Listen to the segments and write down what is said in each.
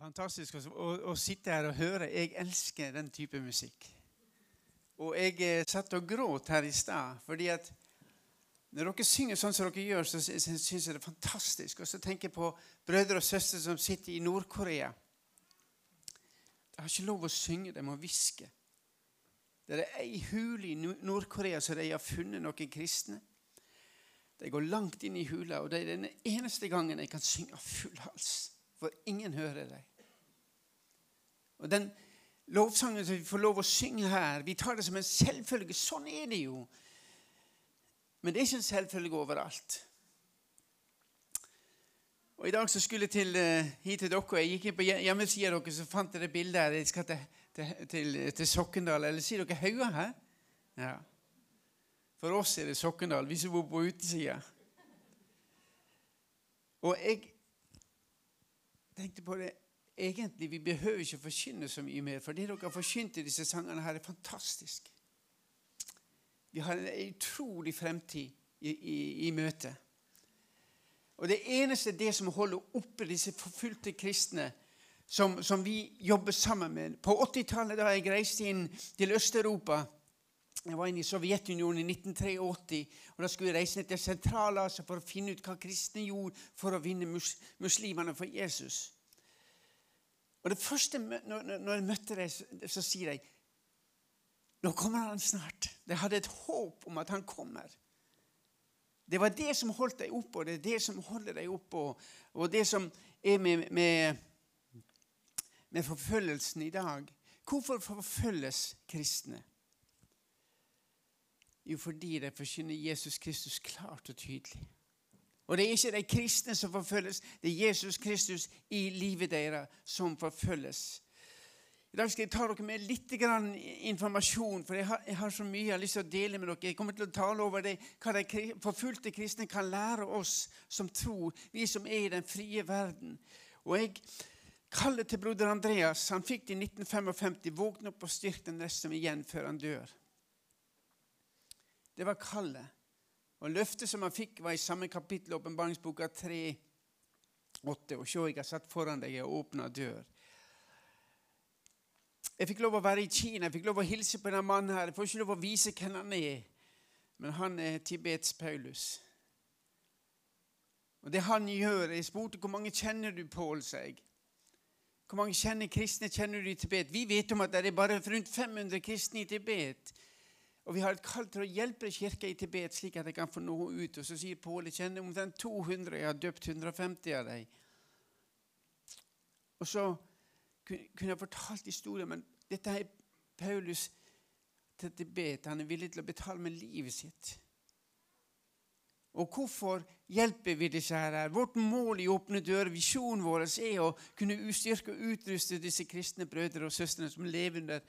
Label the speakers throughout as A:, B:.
A: fantastisk å, å, sitte her og høre. Jeg elsker den type musikk. Og jeg eh, satt og gråt her i stad fordi at når dere synger sånn som dere gjør, så syns jeg det er fantastisk. Og så tenker jeg på brødre og søstre som sitter i Nord-Korea. De har ikke lov å synge, de må hviske. Det er ei hule i Nord-Korea så de har funnet noen kristne. De går langt inn i hula, og det er den eneste gangen jeg kan synge av full hals. For ingen hører deg. Og den lovsangen som vi får lov å synge her, vi tar det som en selvfølge. Sånn er det jo. Men det er ikke en selvfølge overalt. Og I dag så skulle jeg til, uh, hit til dere. Jeg gikk inn på hjemmesida deres så fant dere det bildet her. Jeg skal til, til, til Sokkendal. Eller sier dere Hauga her? Ja. For oss er det Sokkendal, vi som bor på utesida. Og jeg tenkte på det egentlig, Vi behøver ikke forkynne så mye mer, for det dere har forkynt i disse sangene, her er fantastisk. Vi har en utrolig fremtid i, i, i møte. Og det eneste det som holder oppe disse forfulgte kristne, som, som vi jobber sammen med På 80-tallet, da jeg reiste inn til Øst-Europa Jeg var inne i Sovjetunionen i 1983, og da skulle jeg reise ned til Sentral-Asia for å finne ut hva kristne gjorde for å vinne mus, muslimene for Jesus. Og det første, Når jeg møtte dem, så sier de nå kommer han snart. De hadde et håp om at han kommer. Det var det som holdt deg oppe, og det er det som holder deg oppe. Og det som er med, med, med forfølgelsen i dag. Hvorfor forfølges kristne? Jo, fordi de forkynner Jesus Kristus klart og tydelig. Og det er ikke de kristne som forfølges, det er Jesus Kristus i livet deres som forfølges. I dag skal jeg ta dere med litt informasjon, for jeg har, jeg har, så mye jeg har lyst til å dele med dere. Jeg kommer til å tale over det, hva de forfulgte kristne kan lære oss som tror, vi som er i den frie verden. Og jeg kaller til broder Andreas. Han fikk det i 1955. Våkne opp og styrk den resten igjen før han dør. Det var kallet. Og Løftet som han fikk, var i samme kapittel, åpenbaringsboka 3, 8. Og se, jeg har satt foran deg og åpna dør. Jeg fikk lov å være i Kina, jeg fikk lov å hilse på denne mannen. her. Jeg får ikke lov å vise hvem han er, men han er Tibets Paulus. Og det han gjør Jeg spurte hvor mange kjenner du Pål, seg. Hvor mange kjenner kristne kjenner du i Tibet? Vi vet om at det er bare rundt 500 kristne i Tibet. Og vi har et kall til å hjelpe kirka i Tibet, slik at de kan få noe ut. Og så sier Pål jeg kjenner omtrent 200. Jeg har døpt 150 av dem. Og så kunne jeg fortalt historien, men dette er Paulus til Tibet. Han er villig til å betale med livet sitt. Og hvorfor hjelper vi disse her? Vårt mål i Åpne dører, visjonen vår, er å kunne styrke og utruste disse kristne brødre og søstre som lever under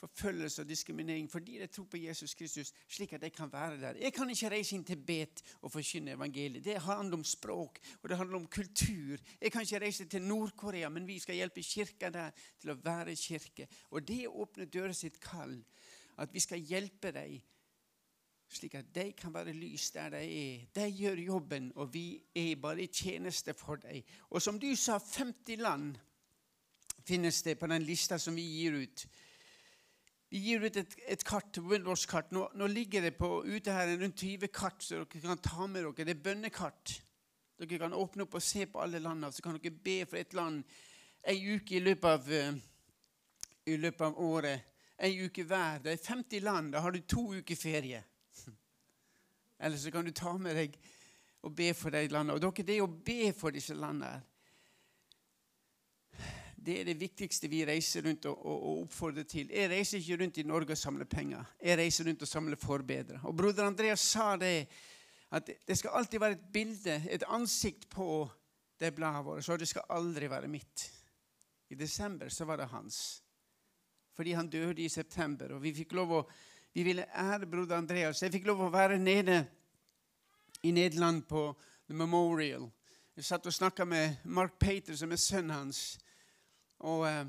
A: forfølgelse og diskriminering fordi de tror på Jesus Kristus, slik at de kan være der. Jeg kan ikke reise inn til Bet og forkynne evangeliet. Det handler om språk og det handler om kultur. Jeg kan ikke reise til Nord-Korea, men vi skal hjelpe kirka der til å være kirke. Og det åpner døra sitt kall. At vi skal hjelpe dem slik at de kan være lys der de er. De gjør jobben, og vi er bare i tjeneste for dem. Og som du sa, 50 land finnes det på den lista som vi gir ut. Vi gir ut et, et kart, Windows-kart. Nå, nå, ligger det på, ute her rundt 20 kart, så dere kan ta med dere. Det er bønnekart. Dere kan åpne opp og se på alle landene. Så kan dere be for et land ei uke i løpet av, uh, i løpet av året. Ei uke hver. Det er 50 land. Da har du to uker ferie. Eller så kan du ta med deg og be for de landene. Og dere, det er å be for disse landene. Det er det viktigste vi reiser rundt og, og, og, oppfordrer til. Jeg reiser ikke rundt i Norge og samler penger. Jeg reiser rundt og samler forbedre. Og Broder Andreas sa det, at det skal alltid være et bilde, et ansikt på det bladet vårt. Så det skal aldri være mitt. I desember så var det hans. Fordi han døde i september. Og vi fikk lov å, vi ville ære broder Andreas. Jeg fikk lov å være nede i Nederland på The Memorial. Jeg satt og snakka med Mark Pater, som er sønnen hans. Og eh,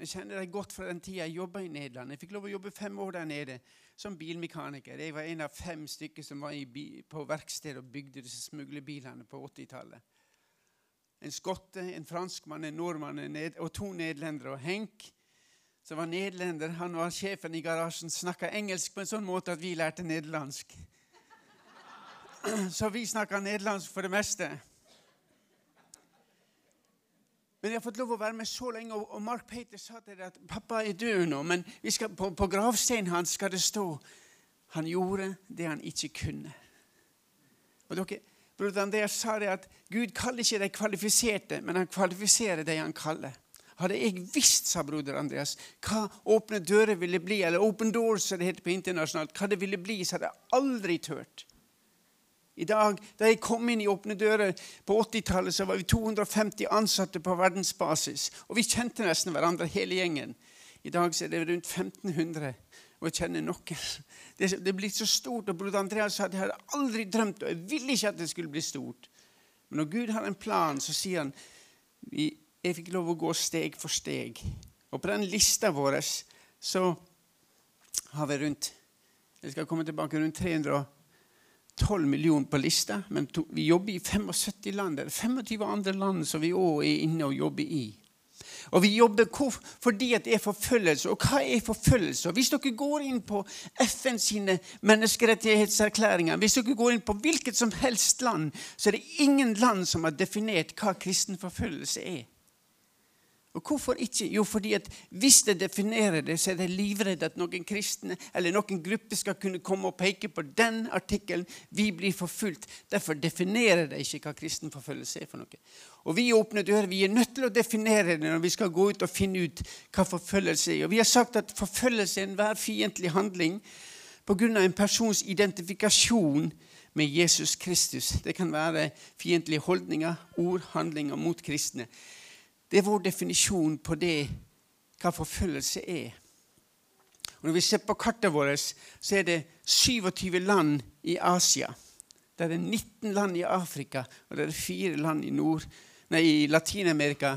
A: Jeg kjenner det godt fra den tida jeg jobba i Nederland. Jeg fikk lov å jobbe fem år der nede som bilmekaniker. Jeg var en av fem stykker som var på verksted og bygde disse smuglebilene på 80-tallet. en skotte, en franskmann, en nordmann og to nederlendere. Og Henk, som var nederlender, han var sjefen i garasjen, snakka engelsk på en sånn måte at vi lærte nederlandsk. Så vi snakka nederlandsk for det meste. Men jeg har fått lov å være med så lenge, og Mark Pater sa til deg at pappa er død nå, men skal, på, på gravsteinen hans skal det stå han gjorde det han ikke kunne. Og dere, Bror Andreas sa det at Gud kaller ikke de kvalifiserte, men han kvalifiserer de han kaller. Hadde jeg visst, sa broder Andreas, hva åpne dører ville bli, eller open doors, som det heter på internasjonalt, hva det ville bli, så hadde jeg aldri turt. I dag, Da jeg kom inn i Åpne dører på 80-tallet, så var vi 250 ansatte på verdensbasis. Og vi kjente nesten hverandre, hele gjengen. I dag er det rundt 1500 og jeg kjenner noen. Det, er blitt så stort. Og broder Andreas sa at jeg hadde aldri drømt og jeg ville ikke at det skulle bli stort. Men når Gud har en plan, så sier han jeg fikk lov å gå steg for steg. Og på den lista vår så har vi rundt jeg skal komme tilbake rundt 312 millioner på lista. Men to, vi jobber i 75 land. Det er 25 andre land som vi òg er inne og jobber i. Og vi jobber fordi det er forfølgelse. Og hva er forfølgelse? Hvis dere går inn på FN sine menneskerettighetserklæringer, hvis dere går inn på hvilket som helst land, så er det ingen land som har definert hva kristen forfølgelse er. Og Hvorfor ikke? Jo, fordi at hvis det definerer det, så er de livredde at noen kristne eller noen grupper skal kunne komme og peke på den artikkelen. Vi blir forfulgt. Derfor definerer de ikke hva kristen forfølgelse er for noe. Og Vi åpner dører. Vi er nødt til å definere det når vi skal gå ut og finne ut hva forfølgelse er. Og Vi har sagt at forfølgelse er enhver fiendtlig handling pga. en persons identifikasjon med Jesus Kristus. Det kan være fiendtlige holdninger, ord, handlinger mot kristne. Det er vår definisjon på det, hva forfølgelse er. Og når vi ser på kartet vårt, så er det 27 land i Asia. Det er 19 land i Afrika, og det er fire land i, nei, i Latin-Amerika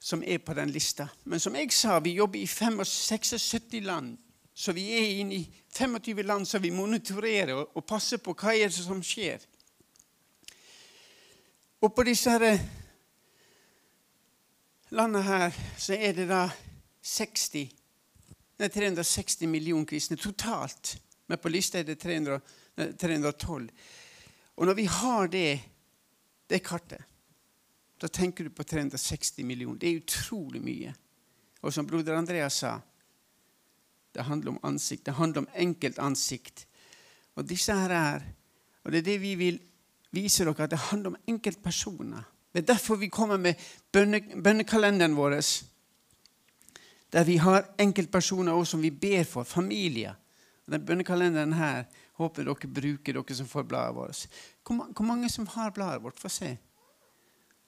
A: som er på den lista. Men som jeg sa, vi jobber i 76 land. Så vi er inne i 25 land som vi monitorerer og passer på hva er det som skjer. Og på disse her landet her så er det da 60, nei, 360 millioner kristne totalt. Men på lista er det 300, 312. Og når vi har det, det kartet, da tenker du på 360 millioner. Det er utrolig mye. Og som broder Andreas sa, det handler om ansikt. Det handler om enkeltansikt. Og disse her er, og det er det vi vil vise dere, at det handler om enkeltpersoner. Det er derfor vi kommer med bønnekalenderen vår, der vi har enkeltpersoner også som vi ber for, familier. Den bønnekalenderen her håper dere bruker, dere som får bladet vårt. Hvor, mange som har bladet vårt? Få se.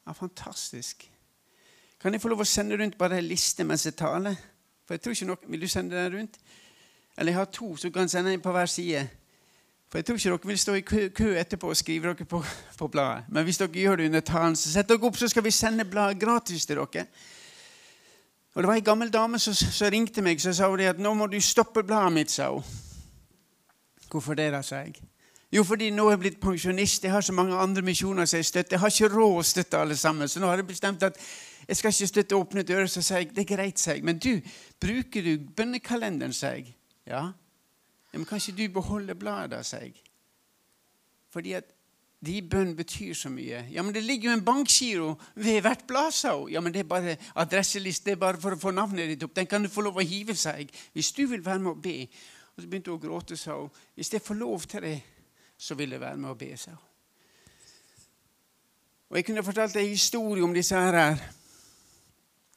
A: Ja, fantastisk. Kan jeg få lov å sende rundt bare en liste mens jeg taler? For jeg tror ikke nok, Vil du sende den rundt? Eller jeg har to, så du kan sende en på hver side. For Jeg tror ikke dere vil stå i kø, etterpå og skrive dere på, på, bladet. Men hvis dere gjør det under talen, så sett dere opp, så skal vi sende bladet gratis til dere. Og Det var ei gammel dame som, som ringte meg så sa hun at nå må du stoppe bladet mitt. sa hun. Hvorfor det, da, sa jeg. Jo, fordi nå er jeg blitt pensjonist. Jeg har så mange andre misjoner som jeg støtter. Jeg har ikke råd å støtte alle sammen. Så nå har jeg bestemt at jeg skal ikke støtte Åpne dører. Så sa jeg det er greit, sa jeg. Men du, bruker du bønnekalenderen, sa jeg. Ja. Men kan ikke du beholde bladet, sa jeg. Fordi at de bønn betyr så mye. Ja, men det ligger jo en bankgiro ved hvert blad, sa hun. Ja, men det er bare adresselist, det er bare for å få navnet ditt opp. Den kan du få lov å hive, sa jeg. Hvis du vil være med å be. Og så begynte hun å gråte, sa hun. Hvis jeg får lov til det, så vil jeg være med å be, sa hun. Og jeg kunne fortalt en historie om disse her.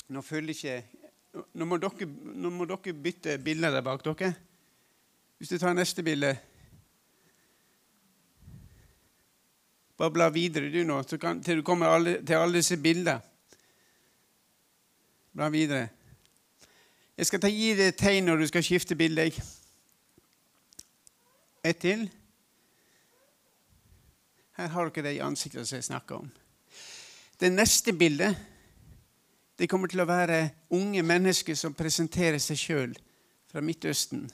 A: Nå følger ikke Nå må dere, nå må dere bytte bilder der bak dere. Hvis du tar neste bilde Bare bla videre du nå, kan, til du kommer alle, til alle disse bildene. Bla videre. Jeg skal ta, gi deg et tegn når du skal skifte bilde. Ett til. Her har dere det i ansiktet som jeg snakker om. Det neste bildet det kommer til å være unge mennesker som presenterer seg sjøl fra Midtøsten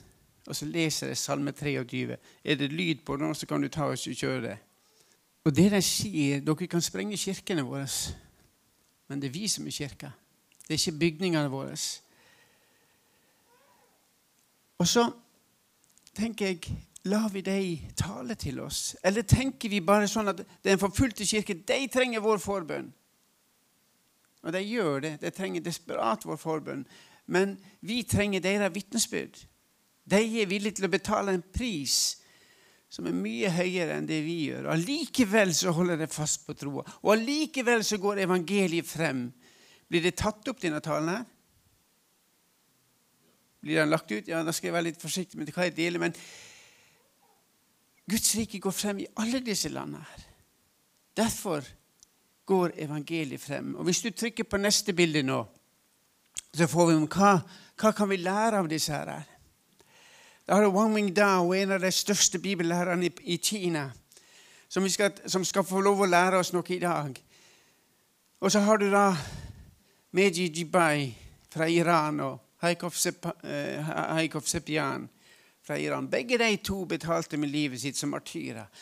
A: og så leser jeg Salme 23. Er det lyd på den, så kan du ta og kjøre det. Og det de sier Dere kan sprenge kirkene våre. men det er vi som er kirka. Det er ikke bygningene våre. Og så tenker jeg lar vi dem tale til oss? Eller tenker vi bare sånn at den forfulgte kirke de trenger vår forbønn? Og de gjør det. De trenger desperat vår forbønn. Men vi trenger deres vitnesbyrd. De er villige til å betale en pris som er mye høyere enn det vi gjør. Allikevel så holder de fast på troa. Og allikevel så går evangeliet frem. Blir det tatt opp, denne talen her? Blir den lagt ut? Ja, Da skal jeg være litt forsiktig med hva jeg deler. Men Guds rike går frem i alle disse landene. her. Derfor går evangeliet frem. Og Hvis du trykker på neste bilde nå, så får vi om hva, hva kan vi lære av disse her. Da har du Wang Mingdao, en av de største bibellærerne i, Kina, som skal, som skal, få lov å lære oss noe i dag. Og så har du da Meji Jibai fra Iran og Haikov eh, Sepian fra Iran. Begge de to betalte med livet sitt som martyrer.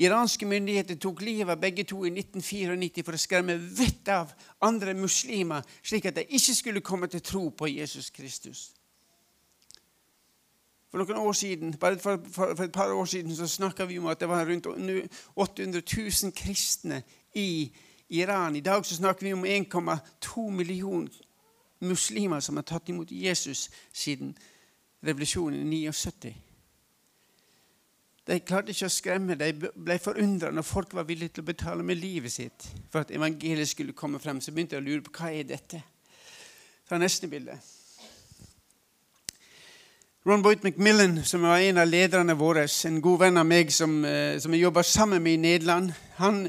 A: Iranske myndigheter tok livet av begge to i 1994 for å skremme vettet av andre muslimer, slik at de ikke skulle komme til tro på Jesus Kristus. For noen år siden, bare for, for, for et par år siden så snakka vi om at det var rundt 800 000 kristne i Iran. I dag så snakker vi om 1,2 millioner muslimer som har tatt imot Jesus siden revolusjonen i 79. De klarte ikke å skremme. De ble forundra når folk var villige til å betale med livet sitt for at evangeliet skulle komme frem. Så begynte jeg å lure på hva er dette Ta neste bilde. Ron Boyd McMillan, som var en av lederne våre, en god venn av meg som, eh, som jeg jobber sammen med i Nederland, han,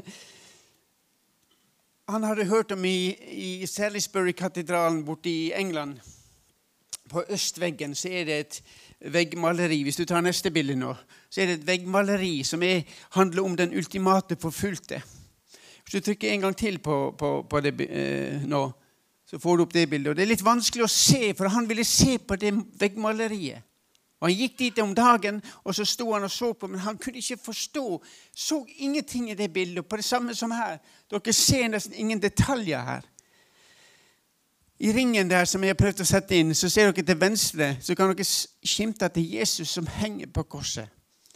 A: han hadde hørt om i, i Salisbury-katedralen borte i England på østveggen så er det et veggmaleri. Hvis du tar neste bilde nå, så er det et veggmaleri som er, handler om den ultimate forfulgte. Hvis du trykker en gang til på, på, på det eh, nå, så får du opp det bildet. Og Det er litt vanskelig å se, for han ville se på det veggmaleriet. Og Han gikk dit om dagen, og så sto han og så på, men han kunne ikke forstå. Så ingenting i det bildet. På det samme som her. Dere ser nesten ingen detaljer her. I ringen der som jeg har prøvd å sette inn, så ser dere til venstre så kan dere skimte at det er Jesus som henger på korset.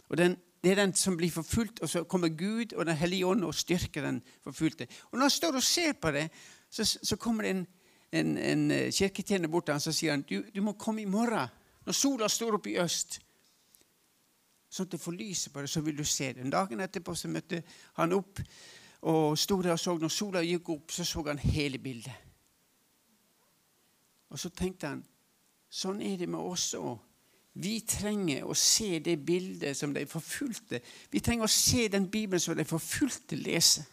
A: Og den, Det er den som blir forfulgt, og så kommer Gud og Den hellige ånd og styrker den forfulgte. Og Når han står og ser på det, så, så kommer det en, en, en eh, kirketjener bort til ham og sier han, du, du må komme i morgen, når sola står opp i øst. Sånn at det får lyset på det, så vil du se det. Dagen etterpå så møtte han opp og sto der og så. Når sola gikk opp, så så han hele bildet. Og så tenkte han sånn er det med oss òg. Vi trenger å se det bildet som de forfulgte. Vi trenger å se den Bibelen som de forfulgte leser.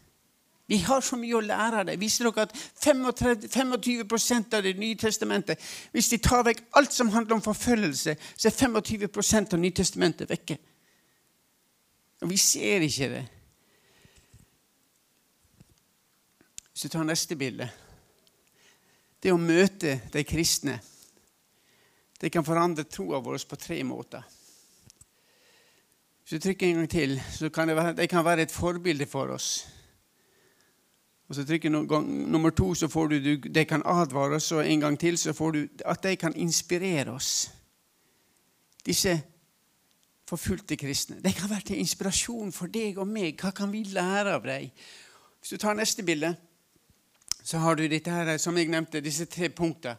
A: Vi har så mye å lære av det. Viser dere at 35, 25 av Det nye testamentet Hvis de tar vekk alt som handler om forfølgelse, så er 25 av Nytestamentet vekke. Og vi ser ikke det. Hvis du tar neste bilde det å møte de kristne det kan forandre troa vår på tre måter. Hvis du trykker en gang til, så kan det være, det kan være et forbilde for oss. Og så trykker du nummer to, så får du de kan advare oss, og en gang til så får du at de kan inspirere oss. Disse forfulgte kristne. De kan være til inspirasjon for deg og meg. Hva kan vi lære av dem? Hvis du tar neste bilde så har du dette her, som jeg nevnte, disse tre punktene.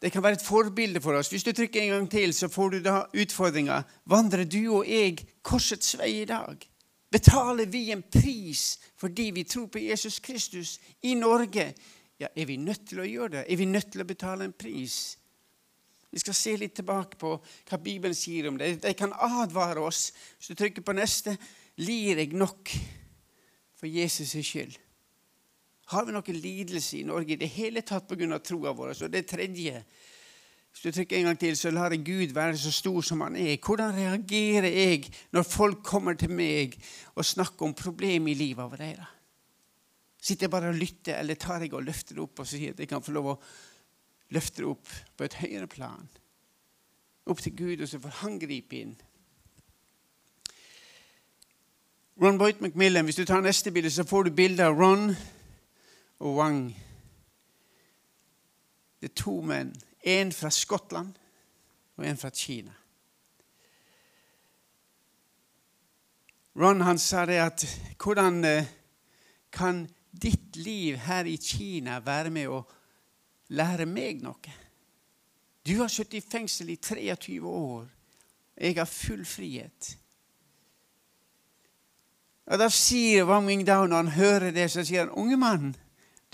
A: Det kan være et forbilde for oss. Hvis du trykker en gang til, så får du da utfordringa. Vandrer du og jeg korsets vei i dag? Betaler vi en pris fordi vi tror på Jesus Kristus i Norge? Ja, Er vi nødt til å gjøre det? Er vi nødt til å betale en pris? Vi skal se litt tilbake på hva Bibelen sier om det. De kan advare oss. Hvis du trykker på neste, lir jeg nok for Jesus' skyld? Har vi noen lidelse i Norge i det hele tatt pga. troa vår? Og det tredje Hvis du trykker en gang til, så lar jeg Gud være så stor som han er. Hvordan reagerer jeg når folk kommer til meg og snakker om problemer i livet deres? Sitter jeg bare og lytter, eller tar jeg og løfter det opp og sier at jeg kan få lov å løfte det opp på et høyere plan? Opp til Gud, og så får han gripe inn. Ron Boyt McMillan, Hvis du tar neste bilde, så får du bilde av Ron og Wang Det er to menn. En fra Skottland og en fra Kina. Ron han sa det at hvordan eh, kan ditt liv her i Kina være med å lære meg noe? Du har sittet i fengsel i 23 år. Jeg har full frihet. Og Da sier Wang Mingdao når han hører det, så sier han unge mann,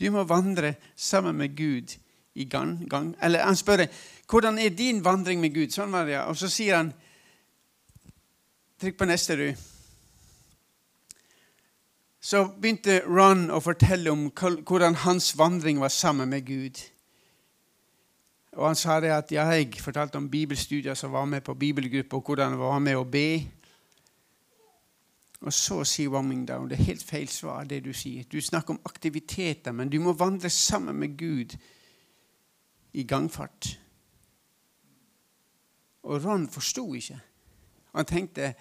A: du må vandre sammen med Gud i gang. gang. Eller han spør hvordan er din vandring med Gud. Sånn var det, ja. Og så sier han Trykk på neste, du så begynte Ron å fortelle om hvordan hans vandring var sammen med Gud. Og Han sa det at jeg fortalte om bibelstudier som var med på bibelgruppa, og hvordan han var med å be. Og så sier Wamingdown det er helt feil svar, det du sier. Du snakker om aktiviteter, men du må vandre sammen med Gud i gangfart. Og Ron forsto ikke. Han tenkte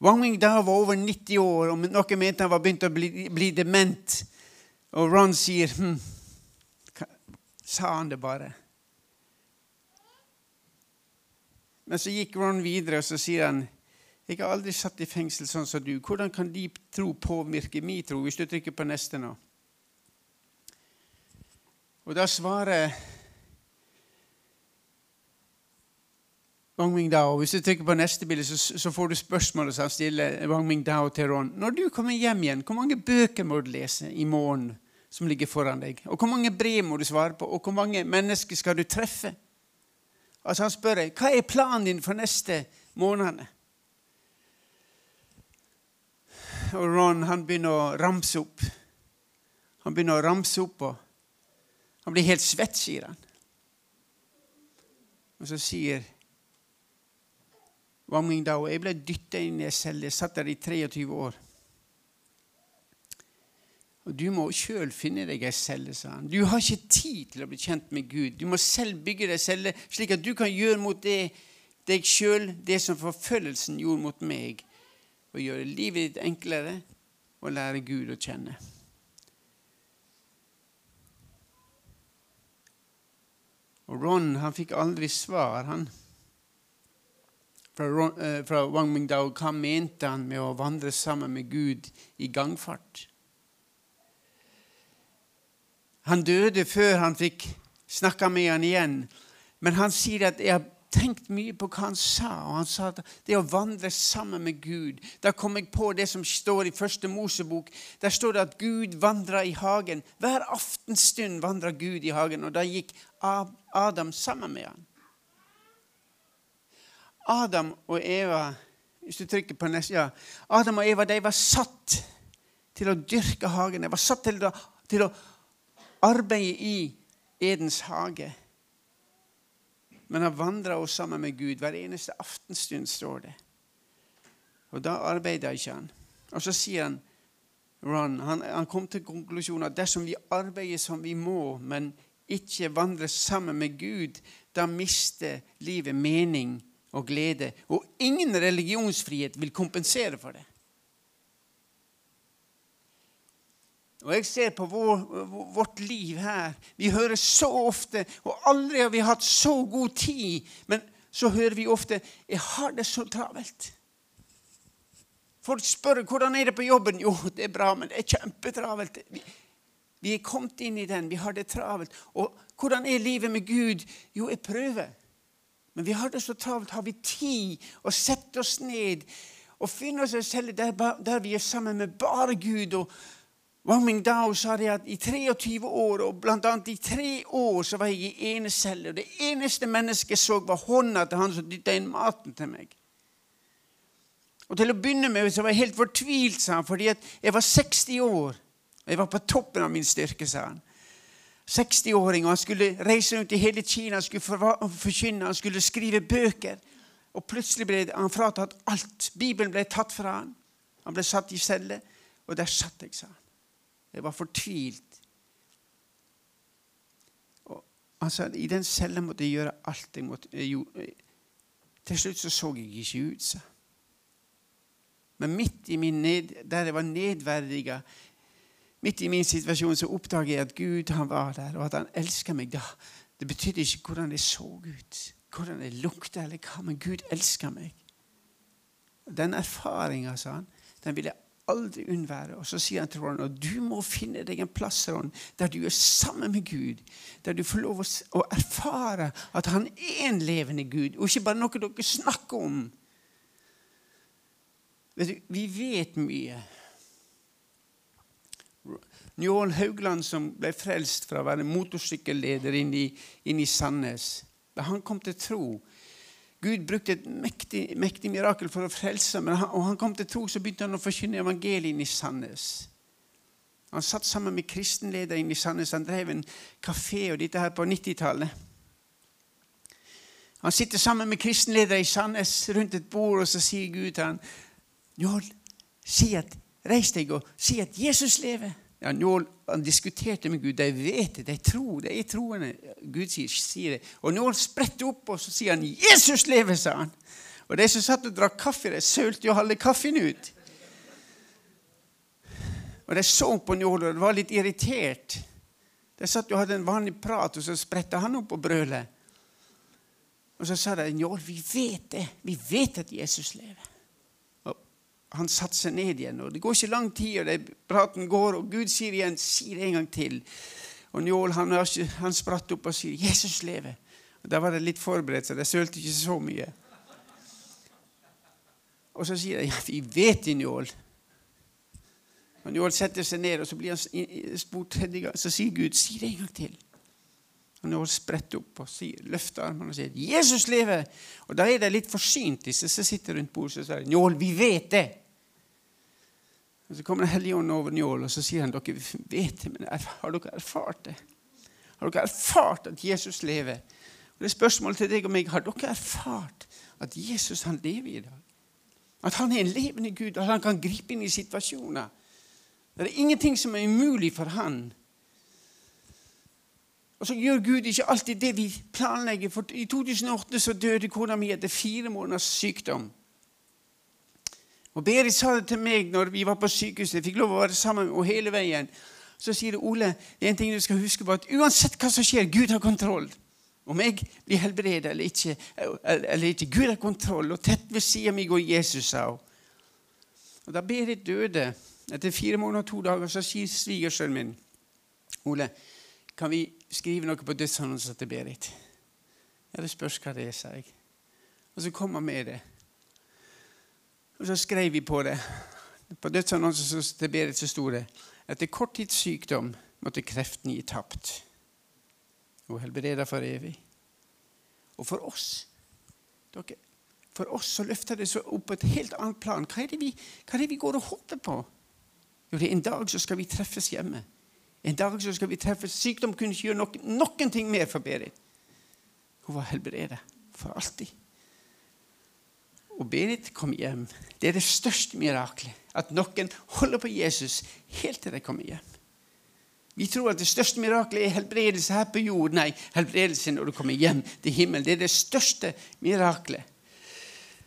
A: Wang Mingdao var over 90 år, og noen mente han var begynt å bli, bli dement. Og Ron sier hm, Sa han det bare? Men så gikk Ron videre, og så sier han jeg har aldri satt i fengsel sånn som du. Hvordan kan de tro påvirke min tro? Hvis du trykker på neste nå. Og da svarer Wang Mingdao. Hvis du trykker på neste bilde, så, så får du spørsmålet som stiller Wang Mingdao til Ron. Når du kommer hjem igjen, hvor mange bøker må du lese i morgen som ligger foran deg? Og hvor mange brev må du svare på? Og hvor mange mennesker skal du treffe? Altså Han spør deg, hva er planen din for neste måned? Og Ron han begynner å ramse opp. Han begynner å ramse opp, og han blir helt svett, sier han. Og så sier Wang Og Jeg ble dytta inn i ei celle. Jeg satt der i 23 år. Og Du må sjøl finne deg ei celle, sa han. Du har ikke tid til å bli kjent med Gud. Du må selv bygge deg celle, slik at du kan gjøre mot det, deg sjøl det som forfølgelsen gjorde mot meg. Og gjøre livet ditt enklere og lære Gud å kjenne. Og Ron han fikk aldri svar, han fra, eh, Wang Mingdao hva mente han med å vandre sammen med Gud i gangfart. Han døde før han fikk snakka med han igjen. Men han sier at 'jeg har tenkt mye på hva han sa'. og Han sa at det å vandre sammen med Gud Da kom jeg på det som står i første Mosebok. Der står det at Gud vandra i hagen. Hver aftenstund vandra Gud i hagen, og da gikk Adam sammen med han. Adam og Eva hvis du trykker på neste, ja, Adam og Eva de var satt til å dyrke hagen. De var satt til å, til å arbeide i Edens hage. Men han vandra også sammen med Gud hver eneste aftenstund, står det. Og da arbeider ikke han. Og så sier han Ron, han, han kom til konklusjonen at dersom vi arbeider som vi må, men ikke vandrer sammen med Gud, da mister livet mening og glede. Og ingen religionsfrihet vil kompensere for det. Og Jeg ser på vår, vårt liv her. Vi hører så ofte, og aldri har vi hatt så god tid, men så hører vi ofte 'Jeg har det så travelt'. Folk spør hvordan er det på jobben. Jo, det er bra, men det er kjempetravelt. Vi, vi er kommet inn i den. Vi har det travelt. Og hvordan er livet med Gud? Jo, jeg prøver. Men vi har det så travelt. Har vi tid å sette oss ned og finne oss selv der, der, vi er sammen med bare Gud? og Wang Mingdao sa det at i 23 år, og bl.a. i tre år, så var jeg i ene celle. Og det eneste mennesket jeg så, var hånda til han som dytta inn maten til meg. Og Til å begynne med så var jeg helt fortvilt, sa han, fordi jeg var 60 år. og Jeg var på toppen av min styrke, sa han. 60-åring, og han skulle reise rundt i hele Kina, han skulle forkynne, han skulle skrive bøker. Og plutselig ble han fratatt alt. Bibelen ble tatt fra han. Han ble satt i celle, og der satt jeg, sa han. Jeg var fortvilt. Og han sa i den cella måtte jeg gjøre alt jeg måtte jeg Til slutt så så jeg ikke ut, sa Men midt i min ned, der jeg var nedverdiga Midt i min situasjon så oppdager jeg at Gud han var der, og at han elsker meg. Da, Det betydde ikke hvordan det så ut, hvordan det lukta eller hva, men Gud elsker meg. Den erfaringa, sa han, den vil jeg aldri unnvære. Og så sier han til Ron at du må finne deg en plass Ron, der du er sammen med Gud. Der du får lov å erfare at han er en levende Gud, og ikke bare noe dere snakker om. Vet du, vi vet mye. Njål Haugland, som ble frelst fra å være motorsykkelleder inn i, inn i Sandnes, da han kom til tro Gud brukte et mektig, mektig mirakel for å frelse ham. Og han kom til tro, så begynte han å forkynne evangeliet inn i Sandnes. Han satt sammen med kristenlederen inn i Sandnes. Han drev en kafé og dette her på 90-tallet. Han sitter sammen med kristenledere i Sandnes rundt et bord, og så sier Gud til ham, Njål, si at, reis deg og si at Jesus lever. Ja, nå, han diskuterte med Gud. De vet det, de tror, de er troende. Gud sier, sier det. Og nå spretter opp, og så sier han 'Jesus lever', sa han. Og de som satt og drakk kaffe, de sølte jo halve kaffen ut. Og de så på Njål, og de var litt irritert. De satt og hadde en vanlig prat, og så spredte han opp og brølet. Og så sa de, 'Njål, vi vet det. Vi vet at Jesus lever' han satte seg ned igjen. og Det går ikke lang tid, og det, praten går, og Gud sier igjen 'si det en gang til'. Og Njål han, han spratt opp og sier 'Jesus lever'. Og Da var det litt forberedt, så det sølte ikke så mye. Og så sier de 'ja, vi vet det, Njål'. Og Njål setter seg ned, og så blir han spurt tredje gang. Så sier Gud 'si det en gang til'. Og Njål sprette opp og sier, løfter armene og sier 'Jesus lever'. Og Da er de litt forsynt, disse som sitter rundt bordet. og sier 'Njål, vi vet det'. Og Så kommer Den hellige ånd over Njål, og så sier han dere vet det, men har dere erfart det? Har dere erfart at Jesus lever? Og det er spørsmålet til deg og meg. Har dere erfart at Jesus han lever i dag? At han er en levende Gud, og at han kan gripe inn i situasjoner. Det er ingenting som er umulig for han. Og så gjør Gud ikke alltid det vi planlegger. For I 2008 så døde kona mi etter fire måneders sykdom. Og Berit sa det til meg når vi var på sykehuset. Jeg fikk lov å være sammen med henne hele veien. Så sier det, Ole, det er en ting du skal huske på, at uansett hva som skjer, Gud har kontroll. Om jeg blir helbredet eller ikke, eller ikke, Gud har kontroll. Og tett ved siden av går Jesus, sa hun. Og Da Berit døde, etter fire måneder og to dager, så sier svigersønnen min Ole, kan vi skrive noe på dødsannonsen til Berit? Ja, det spørs hva det er, sa jeg. Og så kom han med det. Og så skrev vi på det. På dødsannonsen til Berit så sto det etter kort tids sykdom måtte kreften gi tapt. Og helbreda for evig. Og for oss dere, for oss så løfter det så opp på et helt annet plan. Hva er, vi, hva er det vi går og håper på? Jo, det er En dag så skal vi treffes hjemme. En dag så skal vi treffe Sykdom kunne ikke gjøre noen, noen ting mer for Berit. Hun var helbredet for alltid og Berit kom hjem. Det er det største miraklet. At noen holder på Jesus helt til de kommer hjem. Vi tror at det største miraklet er helbredelse her på jord. Nei, helbredelse når du kommer hjem til himmelen. Det er det største miraklet.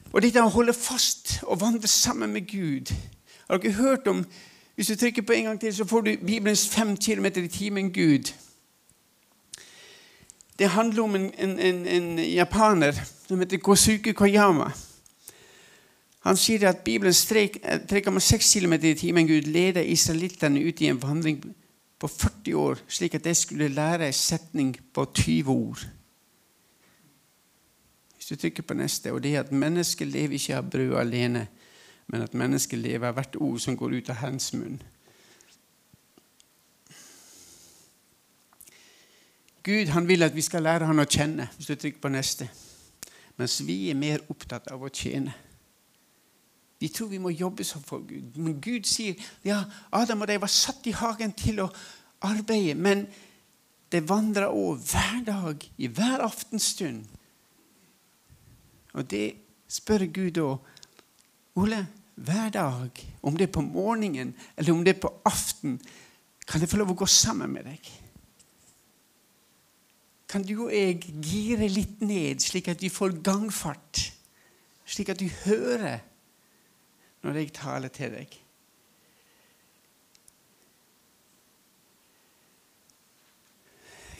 A: Og dette å holde fast og vandre sammen med Gud. Har dere hørt om Hvis du trykker på en gang til, så får du Bibelens fem kilometer i timen Gud. Det handler om en, en, en, en japaner som heter Kosuke Koyama. Han sier at Bibelens 3,6 km i timen Gud leder israelittene ut i en vandring på 40 år, slik at de skulle lære en setning på 20 ord. Hvis du trykker på neste, og det er at mennesket lever ikke av brød alene, men at mennesket lever hvert ord som går ut av Herrens munn. Gud han vil at vi skal lære han å kjenne, hvis du trykker på neste, mens vi er mer opptatt av å tjene. Vi tror vi må jobbe sånn for Gud. Men Gud sier ja, Adam og de var satt i hagen til å arbeide, men det vandra òg hver dag, i hver aftenstund. Og det spør Gud da Ole, hver dag, om det er på morgenen eller om det er på aften, kan jeg få lov å gå sammen med deg? Kan du og jeg gire litt ned, slik at vi får gangfart? Slik at du hører når jeg taler til deg.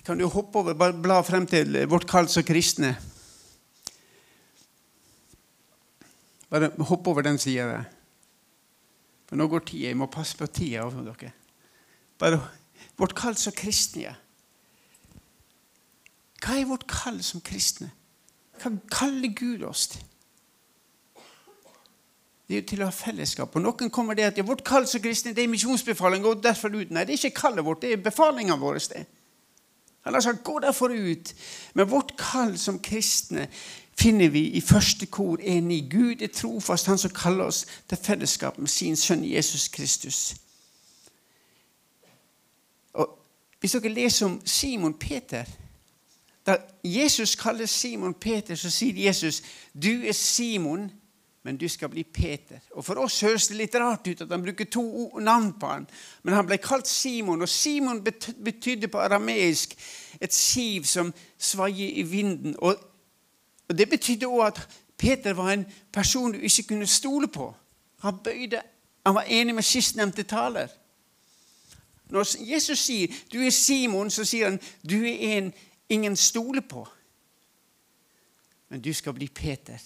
A: Kan du hoppe over, bare bla frem til vårt kall som kristne? Bare hopp over den sida der. For nå går tida. Jeg må passe på tida over dere. Bare vårt kall som kristne. Hva er vårt kall som kristne? Hva kaller Gud oss til? Det er jo til å ha fellesskap. Og Noen kommer det at ja, vårt kall som kristne det er misjonsbefaling. Gå derfor ut. Nei, det er ikke kallet vårt, det er befalinga vår. Han har sagt 'gå derfor ut'. Men vårt kall som kristne finner vi i første kor 1.9. Gud er trofast, han som kaller oss til fellesskap med sin sønn Jesus Kristus. Og Hvis dere leser om Simon Peter Da Jesus kaller Simon Peter, så sier Jesus 'Du er Simon' men du skal bli Peter. Og For oss høres det litt rart ut at han bruker to navn på han. Men han ble kalt Simon, og Simon betydde på arameisk et siv som svaier i vinden. Og, og Det betydde òg at Peter var en person du ikke kunne stole på. Han bøyde, han var enig med sistnevnte taler. Når Jesus sier 'du er Simon', så sier han 'du er en ingen stoler på'. Men du skal bli Peter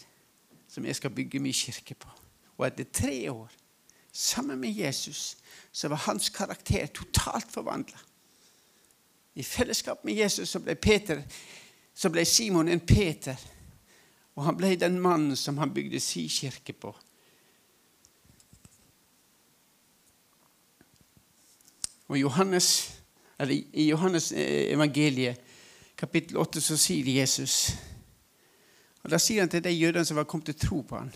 A: som jeg skal bygge min kirke på. Og etter tre år sammen med Jesus så var hans karakter totalt forvandla. I fellesskap med Jesus så ble, Peter, så ble Simon en Peter. Og han ble den mannen som han bygde si kirke på. Og Johannes, I Johannes eh, evangeliet, kapittel 8, så sier Jesus og Da sier han til de jødene som var kommet til tro på han,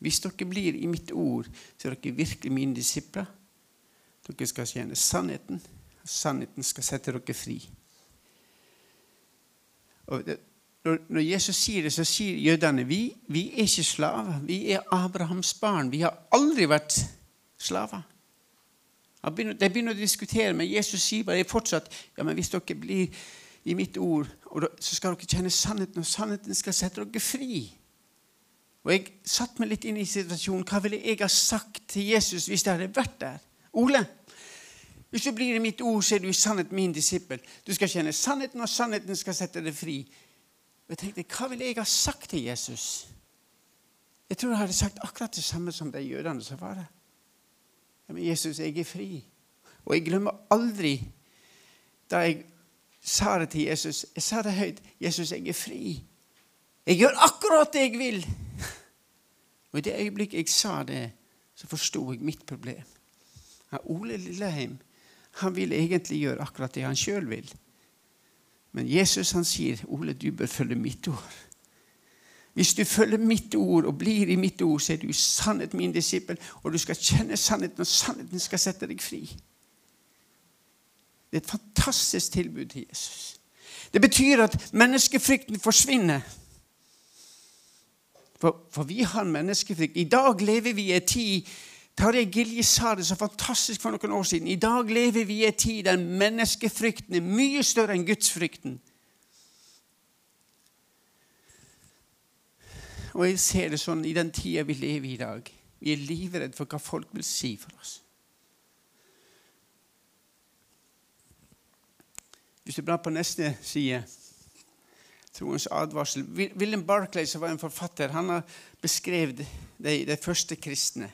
A: hvis dere blir i mitt ord, så er dere virkelig mine disipler. Dere skal kjenne sannheten, og sannheten skal sette dere fri. Og det, når Jesus sier det, så sier jødene vi, vi er ikke slaver. Vi er Abrahams barn. Vi har aldri vært slaver. De begynner å diskutere, men Jesus sier bare fortsatt ja, men hvis dere blir i mitt ord, så skal dere kjenne sannheten, og sannheten skal sette dere fri. Og Jeg satte meg litt inn i situasjonen. Hva ville jeg ha sagt til Jesus hvis jeg hadde vært der? Ole, hvis du blir i mitt ord, så er du i sannhet min disippel. Du skal kjenne sannheten, og sannheten skal sette deg fri. Og jeg tenkte, Hva ville jeg ha sagt til Jesus? Jeg tror jeg hadde sagt akkurat det samme som de jødene som var der. Men Jesus, jeg er fri. Og jeg glemmer aldri da jeg sa det til Jesus. Jeg sa det høyt. 'Jesus, jeg er fri. Jeg gjør akkurat det jeg vil.' Og I det øyeblikket jeg sa det, så forsto jeg mitt problem. Ole Lilleheim han vil egentlig gjøre akkurat det han sjøl vil. Men Jesus han sier, 'Ole, du bør følge mitt ord.' Hvis du følger mitt ord og blir i mitt ord, så er du sannhet min disippel, og du skal kjenne sannheten, og sannheten skal sette deg fri. Det er et fantastisk tilbud til Jesus. Det betyr at menneskefrykten forsvinner. For, for vi har menneskefrykt. I dag lever vi i en tid Tarjei Gilje sa det så fantastisk for noen år siden. I dag lever vi i en tid der menneskefrykten er mye større enn gudsfrykten. Og jeg ser det sånn i den tida vi lever i i dag. Vi er livredde for hva folk vil si for oss. Hvis du blar på neste side Troens advarsel. William Barclay, som var en forfatter, han har beskrevet de, de første kristne.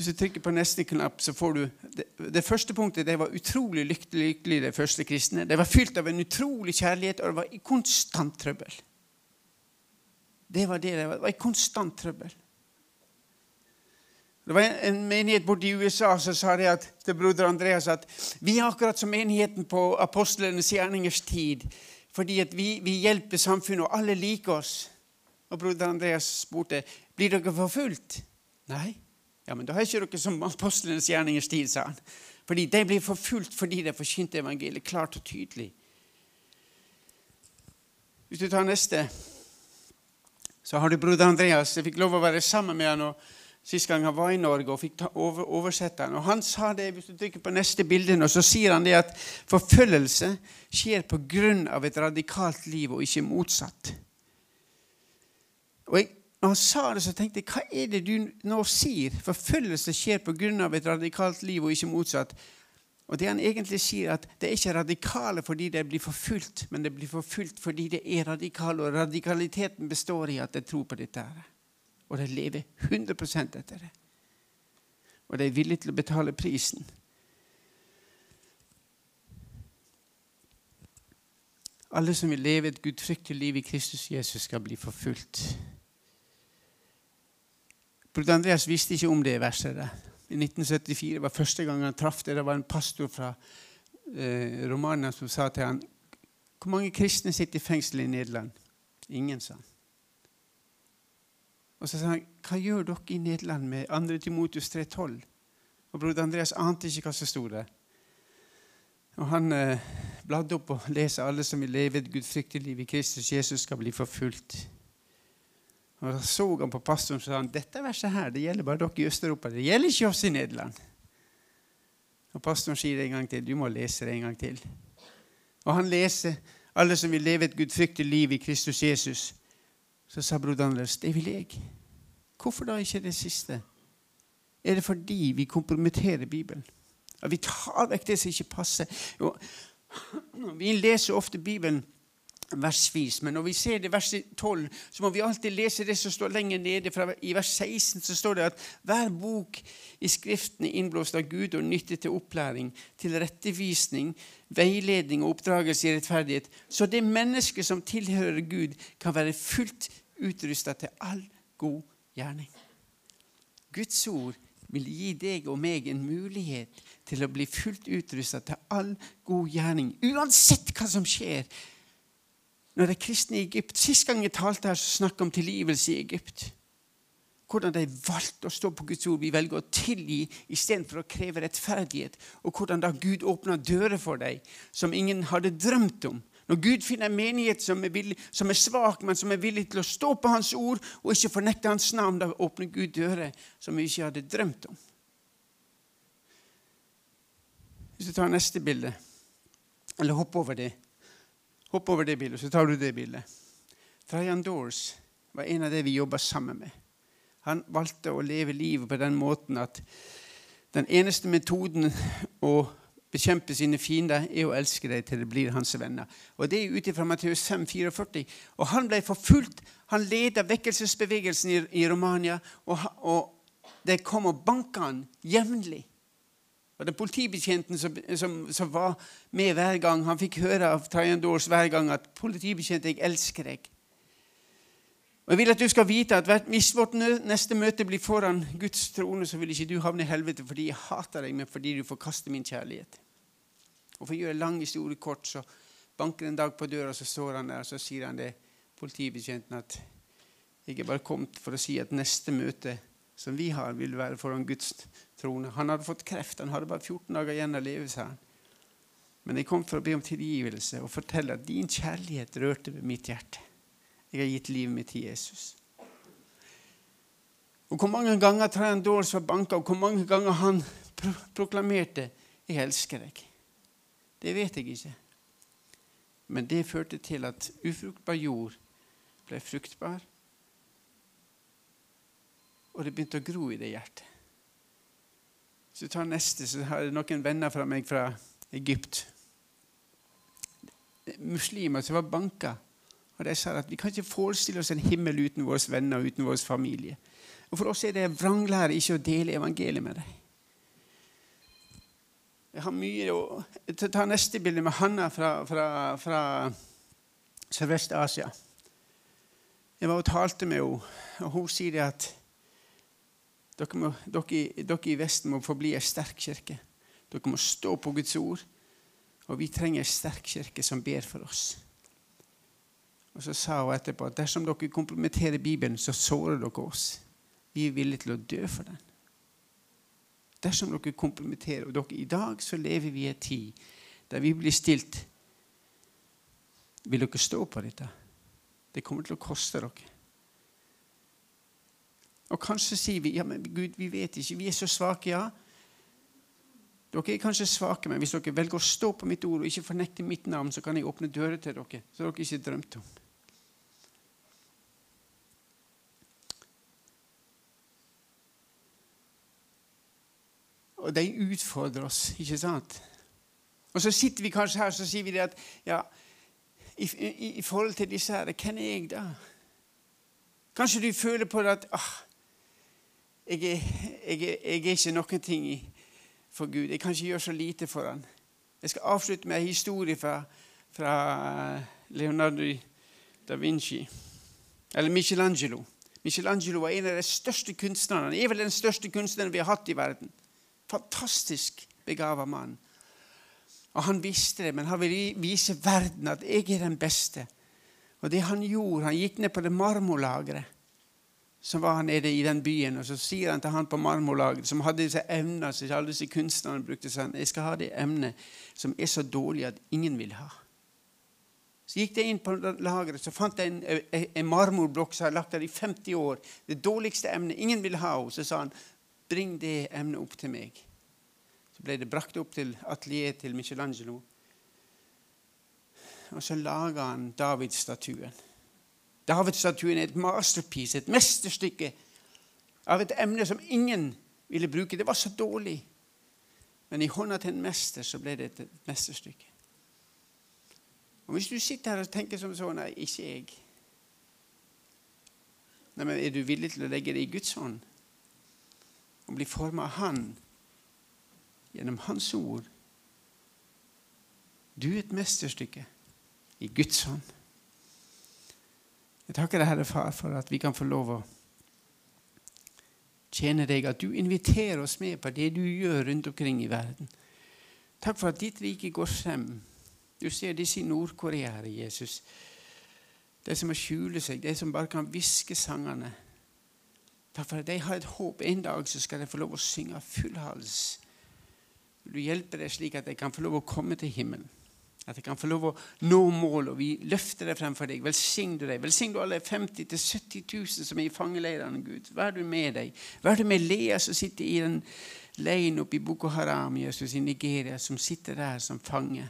A: Hvis du trykker på neste knapp, så får du Det, det første punktet det var utrolig lykkelig, de første kristne. De var fylt av en utrolig kjærlighet, og det var i konstant trøbbel. Det var det det var. Det var i konstant trøbbel. Det var en menighet borte i USA som sa det at, til broder Andreas at vi er akkurat som menigheten på apostlenes gjerningers tid. Fordi at vi, vi, hjelper samfunnet, og alle liker oss. Og broder Andreas spurte blir dere forfulgt. Nei. Ja, men da har ikke dere som apostlenes gjerningers tid, sa han. Fordi de blir forfulgt fordi de forkynte evangeliet klart og tydelig. Hvis du tar neste, så har du broder Andreas. Jeg fikk lov å være sammen med han. og Sist gang han var i Norge og fikk over, oversette han. Og han sa det, Hvis du trykker på neste bilde, nå, så sier han det at forfølgelse skjer på grunn av et radikalt liv, og ikke motsatt. Og jeg, når han sa det, så tenkte jeg hva er det du nå sier? Forfølgelse skjer pga. et radikalt liv, og ikke motsatt. Og det han egentlig sier, at det er ikke radikale fordi det blir forfulgt, men det blir forfulgt fordi det er radikale, og radikaliteten består i at de tror på dette. Og de lever 100 etter det. Og de er villige til å betale prisen. Alle som vil leve et gudfryktig liv i Kristus Jesus, skal bli forfulgt. Bror Andreas visste ikke om det verset. I 1974 var første gang han traff det. Det var en pastor fra eh, Romania som sa til han, Hvor mange kristne sitter i fengsel i Nederland? Ingen, sa han. Og så sa han, Hva gjør dere i Nederland med 2. Timotius 3,12? Og broder Andreas ante ikke hva som sto der. Og Han eh, bladde opp og leste alle som vil leve et gudfryktig liv i Kristus Jesus, skal bli forfulgt. Og Da så han på pastoren og sa han, dette verset her, det gjelder bare dere i Øst-Europa. Det gjelder ikke oss i Nederland. Og Pastoren sier det en gang til. Du må lese det en gang til. Og han leser alle som vil leve et gudfryktig liv i Kristus Jesus. Så sa broder Anders, det vil jeg. Hvorfor da ikke det siste? Er det fordi vi kompromitterer Bibelen? At vi tar vekk det som ikke passer? Jo, vi leser ofte Bibelen versvis. Men når vi ser det verset 12, så må vi alltid lese det som står lenger nede. Fra, I vers 16 så står det at hver bok i Skriften er innblåst av Gud og nyttig til opplæring, til rettevisning, veiledning og oppdragelse i rettferdighet. Så det mennesket som tilhører Gud, kan være fullt utrusta til all god gjerning. Guds ord vil gi deg og meg en mulighet til å bli fullt utrusta til all god gjerning, uansett hva som skjer når de kristne i Egypt Sist gang jeg talte her, så snakket om tilgivelse i Egypt. Hvordan de valgte å stå på Guds ord. Vi velger å tilgi istedenfor å kreve rettferdighet. Og hvordan da Gud åpna dører for dem som ingen hadde drømt om. Når Gud finner en menighet som er, villig, som er svak, men som er villig til å stå på Hans ord og ikke fornekte Hans navn, da åpner Gud dører som vi ikke hadde drømt om. Hvis du tar neste bilde, eller hopper over det Hopp over det bildet, så tar du det bildet. Trajan Dors var en av de vi jobba sammen med. Han valgte å leve livet på den måten at den eneste metoden å bekjempe sine fiender er å elske dem til det blir hans venner. Og Det er ut ifra Matteus 5, 44. Og han ble forfulgt. Han ledet vekkelsesbevegelsen i Romania, og, og de kom og banka han jevnlig. Og den politibetjenten som, som, som, var med hver gang, han fikk høre av Tayan Dors hver gang at 'politibetjent, jeg elsker deg'. Og Jeg vil at du skal vite at hvis vårt neste møte blir foran Guds trone, så vil ikke du havne i helvete fordi jeg hater deg, men fordi du forkaster min kjærlighet. Og For å gjøre lang historie kort, så banker en dag på døra, så står han der og så sier han det politibetjenten at jeg er bare kommet for å si at neste møte som vi har, vil være foran Guds trone. Han hadde fått kreft. Han hadde bare 14 dager igjen av livet, sa han. Men jeg kom for å be om tilgivelse og fortelle at din kjærlighet rørte ved mitt hjerte. Jeg har gitt livet mitt til Jesus. Og Hvor mange ganger Trent Dawes var banka, og hvor mange ganger han pro proklamerte 'Jeg elsker deg', det vet jeg ikke. Men det førte til at ufruktbar jord ble fruktbar, og det begynte å gro i det hjertet. Så tar neste, så har jeg noen venner fra meg fra Egypt. Muslimer som var banka. Og de sa at vi kan ikke forestille oss en himmel uten våre venner og uten vår familie. Og For oss er det vranglære ikke å dele evangeliet med dem. Jeg har mye å Ta neste bilde med Hanna fra, fra, fra Sørvest-Asia. Jeg var og talte med henne, og hun sier at dere, må, dere, dere, i Vesten må forbli en sterk kirke. Dere må stå på Guds ord. Og vi trenger en sterk kirke som ber for oss. Og Så sa hun etterpå at dersom dere kompromitterer Bibelen, så sårer dere oss. Vi er villige til å dø for den. Dersom dere kompromitterer Og dere, i dag så lever vi i en tid der vi blir stilt Vil dere stå på dette? Det kommer til å koste dere. Og kanskje sier vi ja, men Gud, vi vet ikke. Vi er så svake, ja. Dere er kanskje svake, men hvis dere velger å stå på mitt ord og ikke fornekte mitt navn, så kan jeg åpne dører til dere som dere ikke drømte om. Og de utfordrer oss, ikke sant? Og så sitter vi kanskje her så sier vi det at ja, i, i, i forhold til disse her, hvem er jeg da? Kanskje du føler på det at ah, jeg, er, jeg, jeg er ikke noen ting for Gud. Jeg kan ikke gjøre så lite for Han. Jeg skal avslutte med en historie fra, fra Leonardo da Vinci. Eller Michelangelo. Michelangelo var en av de største kunstnerne. Han er vel den største kunstneren vi har hatt i verden. Fantastisk begava mann. Og Han visste det, men han ville vise verden at 'jeg er den beste'. Og det Han gjorde, han gikk ned på det marmorlageret som var han nede i den byen. Og så sier han til han på marmorlaget, som hadde disse evnene som alle disse kunstnerne brukte, sånn, 'Jeg skal ha det emnet som er så dårlig at ingen vil ha'. Så gikk jeg inn på lageret så fant jeg en, en, marmorblokk som jeg har lagt der i 50 år. Det dårligste emnet. Ingen vil ha henne. Så sa han, 'Bring det emnet opp til meg'. Så ble det brakt opp til atelieret til Michelangelo. Og så laga han Davidsstatuen. Davidsstatuen er et masterpiece, et mesterstykke av et emne som ingen ville bruke. Det var så dårlig. Men i hånda til en mester så ble det et mesterstykke. Og Hvis du sitter her og tenker som sånn Nei, ikke jeg. Nei, men Er du villig til å legge det i Guds hånd? Og bli forma av Han gjennom Hans ord? Du er et mesterstykke i Guds hånd. Jeg takker deg, Herre Far, for at vi kan få lov å tjene deg, at du inviterer oss med på det du gjør rundt omkring i verden. Takk for at ditt rike går frem. Du ser disse i Nord-Korea, Herre Jesus. De som må skjule seg, de som bare kan hviske sangene. Takk for at de har et håp. En dag så skal de få lov å synge full hals. Du hjelper dem slik at de kan få lov å komme til himmelen. At jeg kan få lov å nå mål, og vi løfter det fremfor deg. Velsign du deg. Velsign du alle 50 000-70 000 som er i fangeleirene, Gud. Vær du med deg. Vær du med Lea som sitter i den leiren oppe i Boko Haram Jesus, i Nigeria, som sitter der som fange.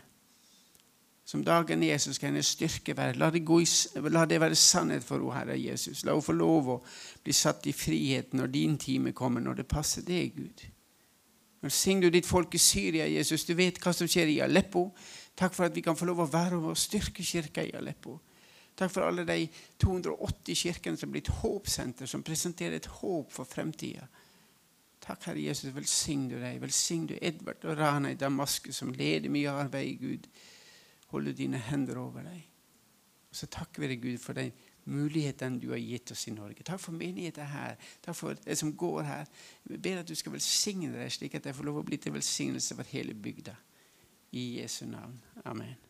A: Som dagen så skal hennes styrke være. La det, i, la det, være sannhet for henne, Herre Jesus. La henne få lov å bli satt i frihet når din time kommer, når det passer deg, Gud. Velsign du ditt folk i Syria, Jesus. Du vet hva som skjer i Aleppo. Takk for at vi kan få lov å være og styrke kirka i Aleppo. Takk for alle de 280 kirkene som er blitt håpsenter, som presenterer et håp for fremtida. Takk, Herre Jesus. Velsign du deg. Velsign du Edvard og Rana i Damaskus, som leder mye arbeid, Gud. Holde dine hender over deg. Og så takker vi deg, Gud, for den muligheten du har gitt oss i Norge. Takk for menigheten her. Takk for det som går her. Jeg ber at du skal velsigne deg, slik at jeg får lov å bli til velsignelse for hele bygda. I Jesu navn. Amen.